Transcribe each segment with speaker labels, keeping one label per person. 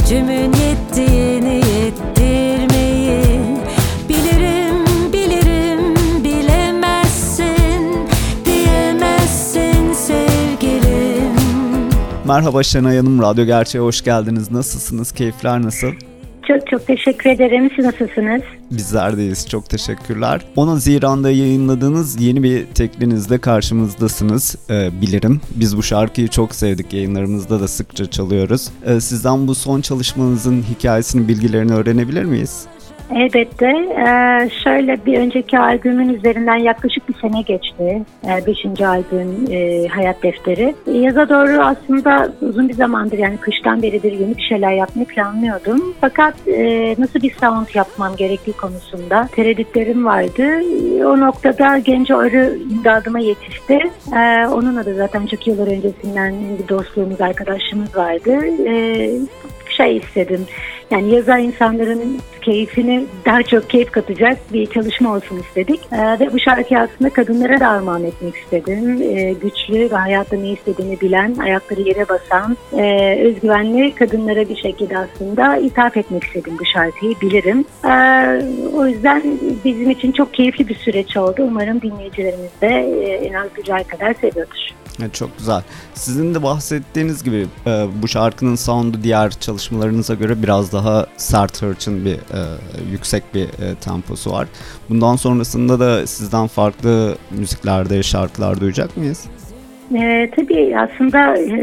Speaker 1: gücümün yettiğini yettirmeyi bilirim bilirim bilemezsin diyemezsin sevgilim
Speaker 2: Merhaba Şenay Hanım, Radyo Gerçeğe hoş geldiniz. Nasılsınız? Keyifler nasıl?
Speaker 3: Çok çok teşekkür ederim. Siz nasılsınız?
Speaker 2: Bizler deyiz. Çok teşekkürler. 10 Haziran'da yayınladığınız yeni bir teklinizde karşımızdasınız. Ee, bilirim. Biz bu şarkıyı çok sevdik. Yayınlarımızda da sıkça çalıyoruz. Ee, sizden bu son çalışmanızın hikayesini, bilgilerini öğrenebilir miyiz?
Speaker 3: Elbette. Ee, şöyle bir önceki albümün üzerinden yaklaşık bir sene geçti. Ee, beşinci albüm e, Hayat Defteri. Yaza doğru aslında uzun bir zamandır yani kıştan beridir yeni bir şeyler yapmayı planlıyordum. Fakat e, nasıl bir sound yapmam gerektiği konusunda tereddütlerim vardı. O noktada Genco Arı imdadıma yetişti. Ee, onunla da zaten çok yıllar öncesinden bir dostluğumuz, arkadaşlığımız vardı. Ee, şey istedim. Yani yazar insanların keyfini daha çok keyif katacak bir çalışma olsun istedik. Ee, ve bu şarkıyı aslında kadınlara da armağan etmek istedim. Ee, güçlü ve hayatta ne istediğini bilen, ayakları yere basan, e, özgüvenli kadınlara bir şekilde aslında ithaf etmek istedim bu şarkıyı. Bilirim. Ee, o yüzden bizim için çok keyifli bir süreç oldu. Umarım dinleyicilerimiz de e, en az güzel kadar seviyordur.
Speaker 2: Çok güzel. Sizin de bahsettiğiniz gibi e, bu şarkının sound'u diğer çalışmalarınıza göre biraz daha sert hırçın bir e, yüksek bir e, temposu var. Bundan sonrasında da sizden farklı müziklerde, şarkılar duyacak mıyız?
Speaker 3: Ee, tabii aslında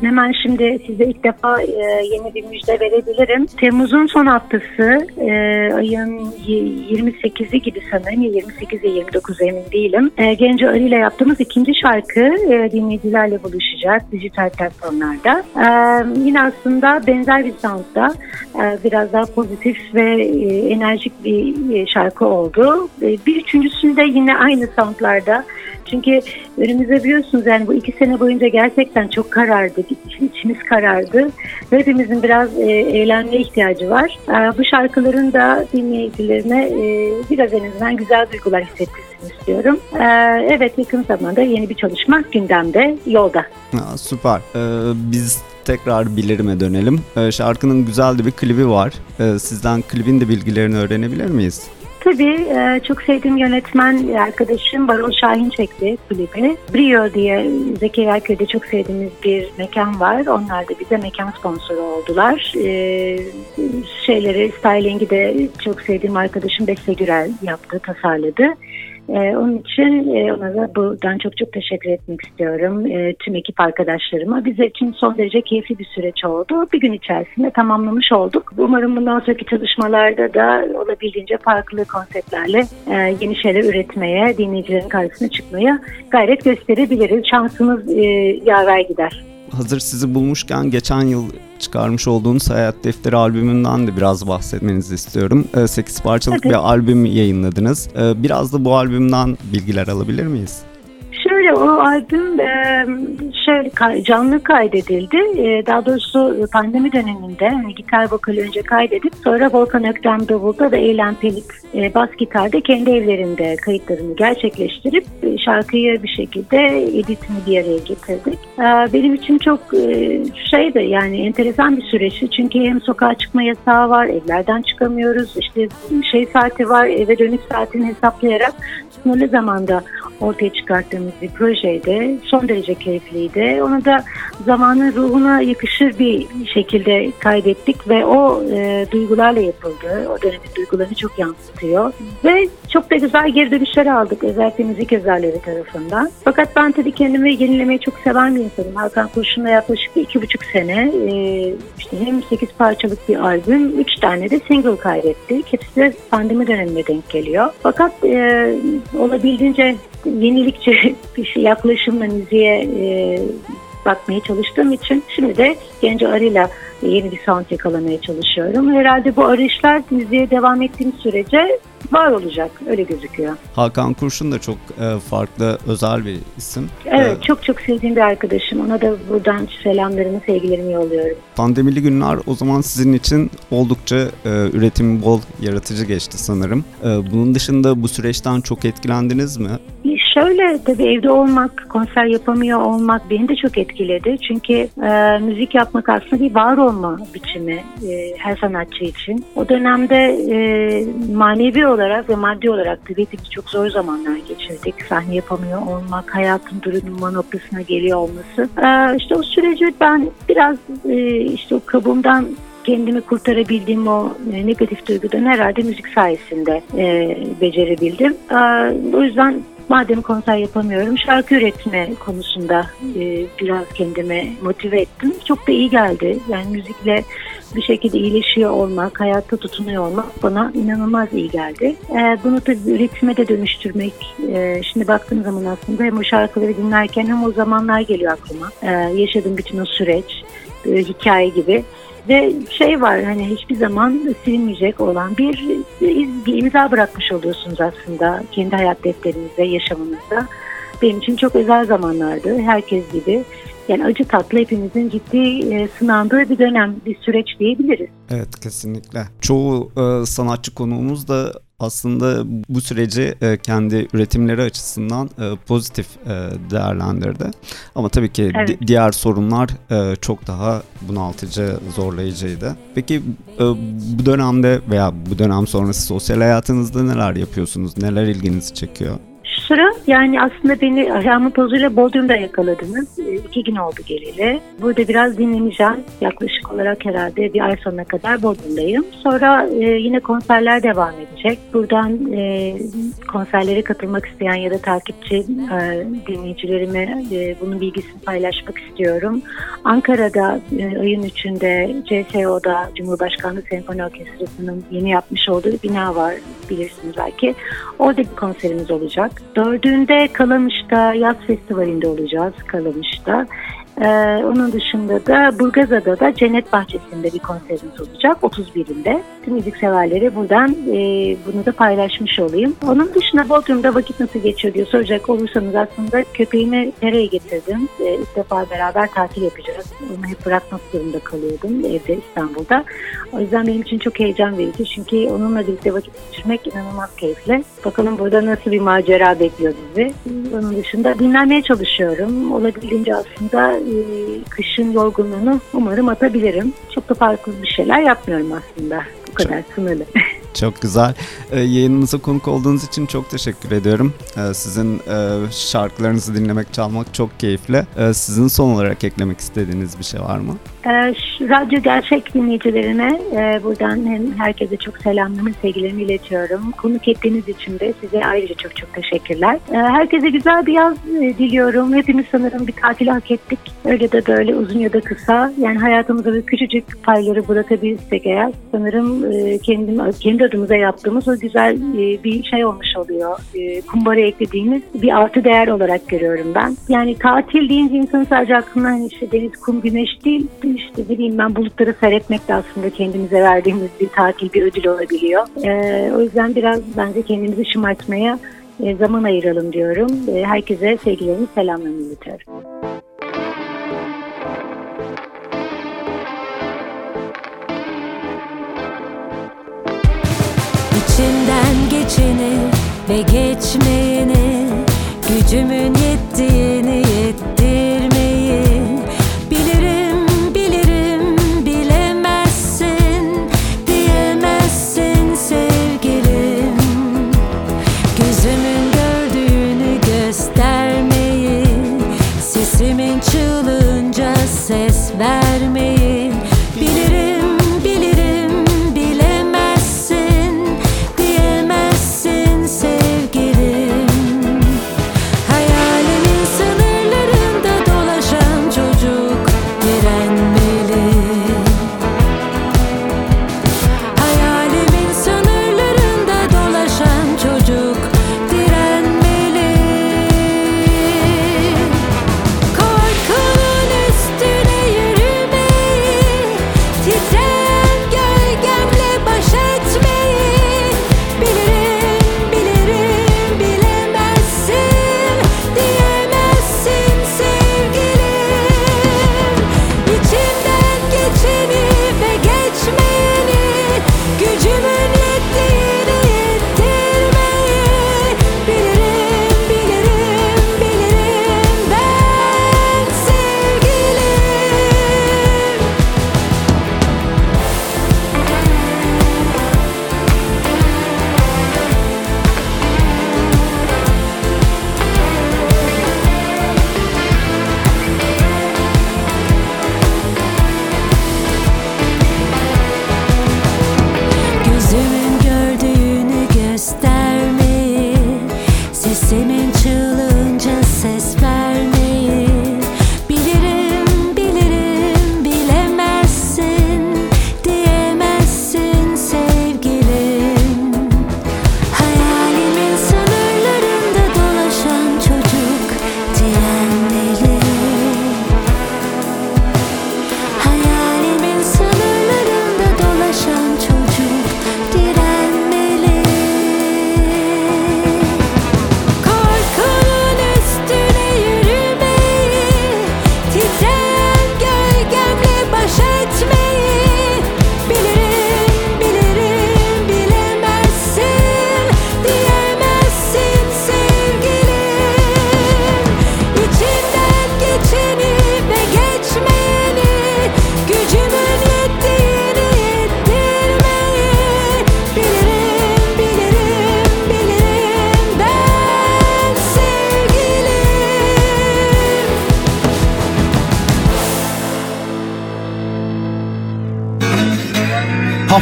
Speaker 3: hemen şimdi size ilk defa e, yeni bir müjde verebilirim. Temmuz'un son haftası e, ayın 28'i gibi sanırım 28 ya 29 emin değilim. E, Genco Arı ile yaptığımız ikinci şarkı e, dinleyicilerle buluşacak dijital platformlarda. E, yine aslında benzer bir soundda e, biraz daha pozitif ve e, enerjik bir e, şarkı oldu. E, bir üçüncüsünde yine aynı soundlarda çünkü önümüzde biliyorsunuz yani bu iki sene boyunca gerçekten çok karardı. İçimiz karardı. Hepimizin biraz e, eğlenmeye ihtiyacı var. E, bu şarkıların da dinleyicilerine e, biraz en azından güzel duygular hissettirsin istiyorum. E, evet yakın zamanda yeni bir çalışma gündemde, yolda.
Speaker 2: Ha, süper. Ee, biz tekrar Bilirime dönelim. Ee, şarkının güzel de bir klibi var. Ee, sizden klibin de bilgilerini öğrenebilir miyiz?
Speaker 3: Tabii e, çok sevdiğim yönetmen arkadaşım Baron Şahin çekti klibi. Brio diye Zeki Erköy'de çok sevdiğimiz bir mekan var. Onlar da bize mekan sponsoru oldular. E, şeyleri, stylingi de çok sevdiğim arkadaşım Beste Gürel yaptı, tasarladı. Ee, onun için e, ona da buradan çok çok teşekkür etmek istiyorum. E, tüm ekip arkadaşlarıma. Bize için son derece keyifli bir süreç oldu. Bir gün içerisinde tamamlamış olduk. Umarım bundan sonraki çalışmalarda da olabildiğince farklı konseptlerle e, yeni şeyler üretmeye, dinleyicilerin karşısına çıkmaya gayret gösterebiliriz. Şansımız e, yaver gider
Speaker 2: hazır sizi bulmuşken geçen yıl çıkarmış olduğunuz Hayat Defteri albümünden de biraz bahsetmenizi istiyorum. 8 parçalık evet. bir albüm yayınladınız. Biraz da bu albümden bilgiler alabilir miyiz?
Speaker 3: Şöyle o albüm şöyle canlı kaydedildi. E, daha doğrusu pandemi döneminde hani gitar vokali önce kaydedip sonra Volkan Öktem Davul'da ve Eylem Pelik e, bas gitarda kendi evlerinde kayıtlarını gerçekleştirip e, şarkıyı bir şekilde editini bir araya getirdik. Benim için çok e, şeydi yani enteresan bir süreçti. Çünkü hem sokağa çıkma yasağı var, evlerden çıkamıyoruz. İşte şey saati var, eve dönüş saatini hesaplayarak sınırlı zamanda ortaya çıkarttığımız bir projeydi. Son derece keyifliydi. Onu da zamanın ruhuna yakışır bir şekilde kaydettik ve o e, duygularla yapıldı. O dönemin duygularını çok yansıtıyor. Ve çok da güzel geri dönüşler aldık özellikle müzik yazarları tarafından. Fakat ben tabii kendimi yenilemeyi çok seven bir insanım. Hakan Kurşun'la yaklaşık iki buçuk sene e, işte hem sekiz parçalık bir albüm, üç tane de single kaydettik. Hepsi de pandemi dönemine denk geliyor. Fakat e, olabildiğince yenilikçi bir şey yaklaşımla müziğe e, bakmaya çalıştığım için şimdi de Genco Arı'yla yeni bir sound yakalamaya çalışıyorum. Herhalde bu arayışlar müziğe devam ettiğim sürece var olacak. Öyle gözüküyor.
Speaker 2: Hakan Kurşun da çok e, farklı, özel bir isim.
Speaker 3: Evet,
Speaker 2: E,
Speaker 3: çok çok sevdiğim bir arkadaşım. Ona da buradan selamlarımı, sevgilerimi yolluyorum.
Speaker 2: Pandemili günler o zaman sizin için oldukça e, üretim bol, yaratıcı geçti sanırım. E, bunun dışında bu süreçten çok etkilendiniz mi?
Speaker 3: Şöyle tabii evde olmak, konser yapamıyor olmak beni de çok etkiledi. Çünkü e, müzik yapmak aslında bir var olma biçimi e, her sanatçı için. O dönemde e, manevi olarak ve maddi olarak da hepimiz çok zor zamanlar geçirdik. Sahne yapamıyor olmak, hayatın duruma noktasına geliyor olması. E, işte o süreci ben biraz e, işte o kabuğumdan kendimi kurtarabildiğim o e, negatif duygudan herhalde müzik sayesinde e, becerebildim. E, o yüzden madem konser yapamıyorum şarkı üretme konusunda e, biraz kendimi motive ettim. Çok da iyi geldi. Yani müzikle bir şekilde iyileşiyor olmak, hayatta tutunuyor olmak bana inanılmaz iyi geldi. E, bunu tabii üretime de dönüştürmek. E, şimdi baktığım zaman aslında hem o şarkıları dinlerken hem o zamanlar geliyor aklıma. E, yaşadığım bütün o süreç, e, hikaye gibi. Ve şey var hani hiçbir zaman silinmeyecek olan bir, bir imza bırakmış oluyorsunuz aslında kendi hayat defterinizde, yaşamınızda. Benim için çok özel zamanlardı herkes gibi. Yani acı tatlı hepimizin ciddi e, sınandığı bir dönem, bir süreç diyebiliriz.
Speaker 2: Evet kesinlikle. Çoğu e, sanatçı konuğumuz da aslında bu süreci e, kendi üretimleri açısından e, pozitif e, değerlendirdi. Ama tabii ki
Speaker 3: Evet.
Speaker 2: di- diğer sorunlar çok daha bunaltıcı, zorlayıcıydı. Peki bu dönemde veya bu dönem sonrası sosyal hayatınızda neler yapıyorsunuz? Neler ilginizi çekiyor?
Speaker 3: Sıra yani aslında beni ayağımın tozuyla Bodrum'da yakaladınız. E, iki gün oldu geleli. Burada biraz dinleneceğim. Yaklaşık olarak herhalde bir ay sonuna kadar Bodrum'dayım. Sonra e, yine konserler devam edecek. Buradan e, konserlere katılmak isteyen ya da takipçi e, dinleyicilerime bunun bilgisini paylaşmak istiyorum. Ankara'da ayın 3'ünde CSO'da Cumhurbaşkanlığı Senfoni Orkestrası'nın yeni yapmış olduğu bina var bilirsiniz belki. Orada bir konserimiz olacak. Dördüğünde Kalamış'ta yaz festivalinde olacağız Kalamış'ta. Ee, onun dışında da Burgazada'da da Cennet Bahçesi'nde bir konserimiz olacak 31'inde. Tüm müzik severlere buradan e, bunu da paylaşmış olayım. Onun dışında Bodrum'da vakit nasıl geçiyor diye soracak olursanız aslında köpeğimi nereye getirdim. E, ilk defa beraber tatil yapacağız. Onu hep bırakmak zorunda kalıyordum evde İstanbul'da. O yüzden benim için çok heyecan verici çünkü onunla birlikte vakit geçirmek inanılmaz keyifli. Bakalım burada nasıl bir macera bekliyor bizi. Onun dışında dinlenmeye çalışıyorum. Olabildiğince aslında e, kışın yorgunluğunu umarım atabilirim. Çok da farklı bir şeyler yapmıyorum aslında. Bu kadar sınırlı.
Speaker 2: Çok güzel. Ee, yayınımıza konuk olduğunuz için çok teşekkür ediyorum. Ee, sizin e, şarkılarınızı dinlemek, çalmak çok keyifli. Ee, sizin son olarak eklemek istediğiniz bir şey var mı?
Speaker 3: Ee, radyo gerçek dinleyicilerine e, buradan hem herkese çok selamlarımı, sevgilerimi iletiyorum. Konuk ettiğiniz için de size ayrıca çok çok teşekkürler. Ee, herkese güzel bir yaz e, diliyorum. Hepimiz sanırım bir tatil hak ettik. Öyle de böyle uzun ya da kısa. Yani hayatımıza bir küçücük payları bırakabilirsek eğer sanırım e, kendim, kendi adımıza yaptığımız o güzel bir şey olmuş oluyor. Kumbara eklediğimiz bir artı değer olarak görüyorum ben. Yani tatil deyince insanın sadece aklına işte deniz, kum, güneş değil işte bileyim ben bulutları seyretmek de aslında kendimize verdiğimiz bir tatil, bir ödül olabiliyor. Ee, o yüzden biraz bence kendimizi şımartmaya e, zaman ayıralım diyorum. E, herkese sevgilerimi, selamlarımı iletiyorum.
Speaker 1: İçimden geçeni ve geçmeyeni Gücümün yettiğini yettirmeyi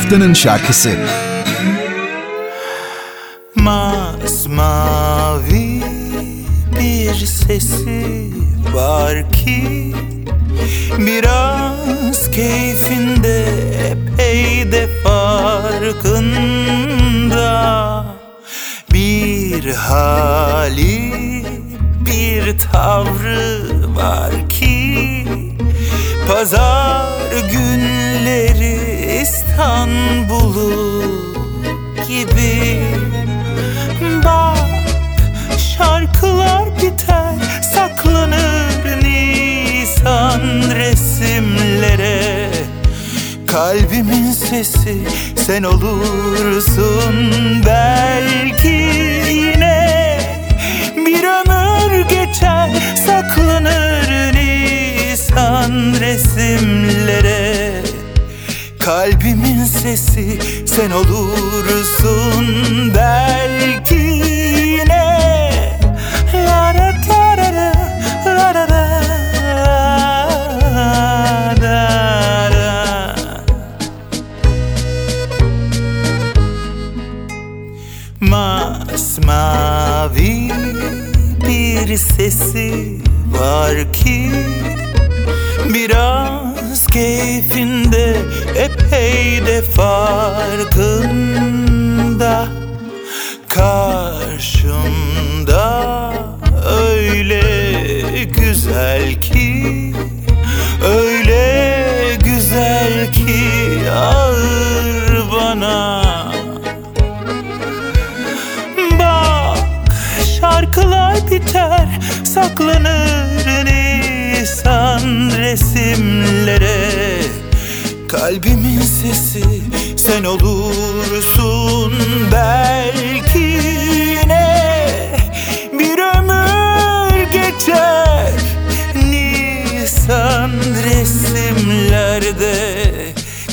Speaker 4: haftanın şarkısı.
Speaker 5: Masmavi bir sesi var ki Biraz keyfinde epey de farkında Bir hali bir tavrı var ki Pazar günleri İstanbul'u gibi. Bak şarkılar biter saklanır Nisan resimlere. Kalbimin sesi sen olursun belki Kalbimin sesi sen olursun belki yine. Masmavi bir sesi var ki Biraz keyfinde epey de farkında Karşımda öyle güzel ki Öyle güzel ki ağır bana. Bak şarkılar biter saklanır Nisan resimlere. Kalbimin sesi sen olursun belki yine Bir ömür geçer Nisan resimlerde.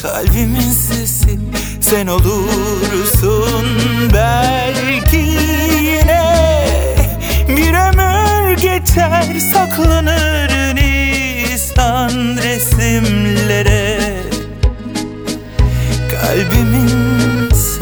Speaker 5: Kalbimin sesi sen olursun belki yine Bir ömür geçer saklanır Nisan resimlere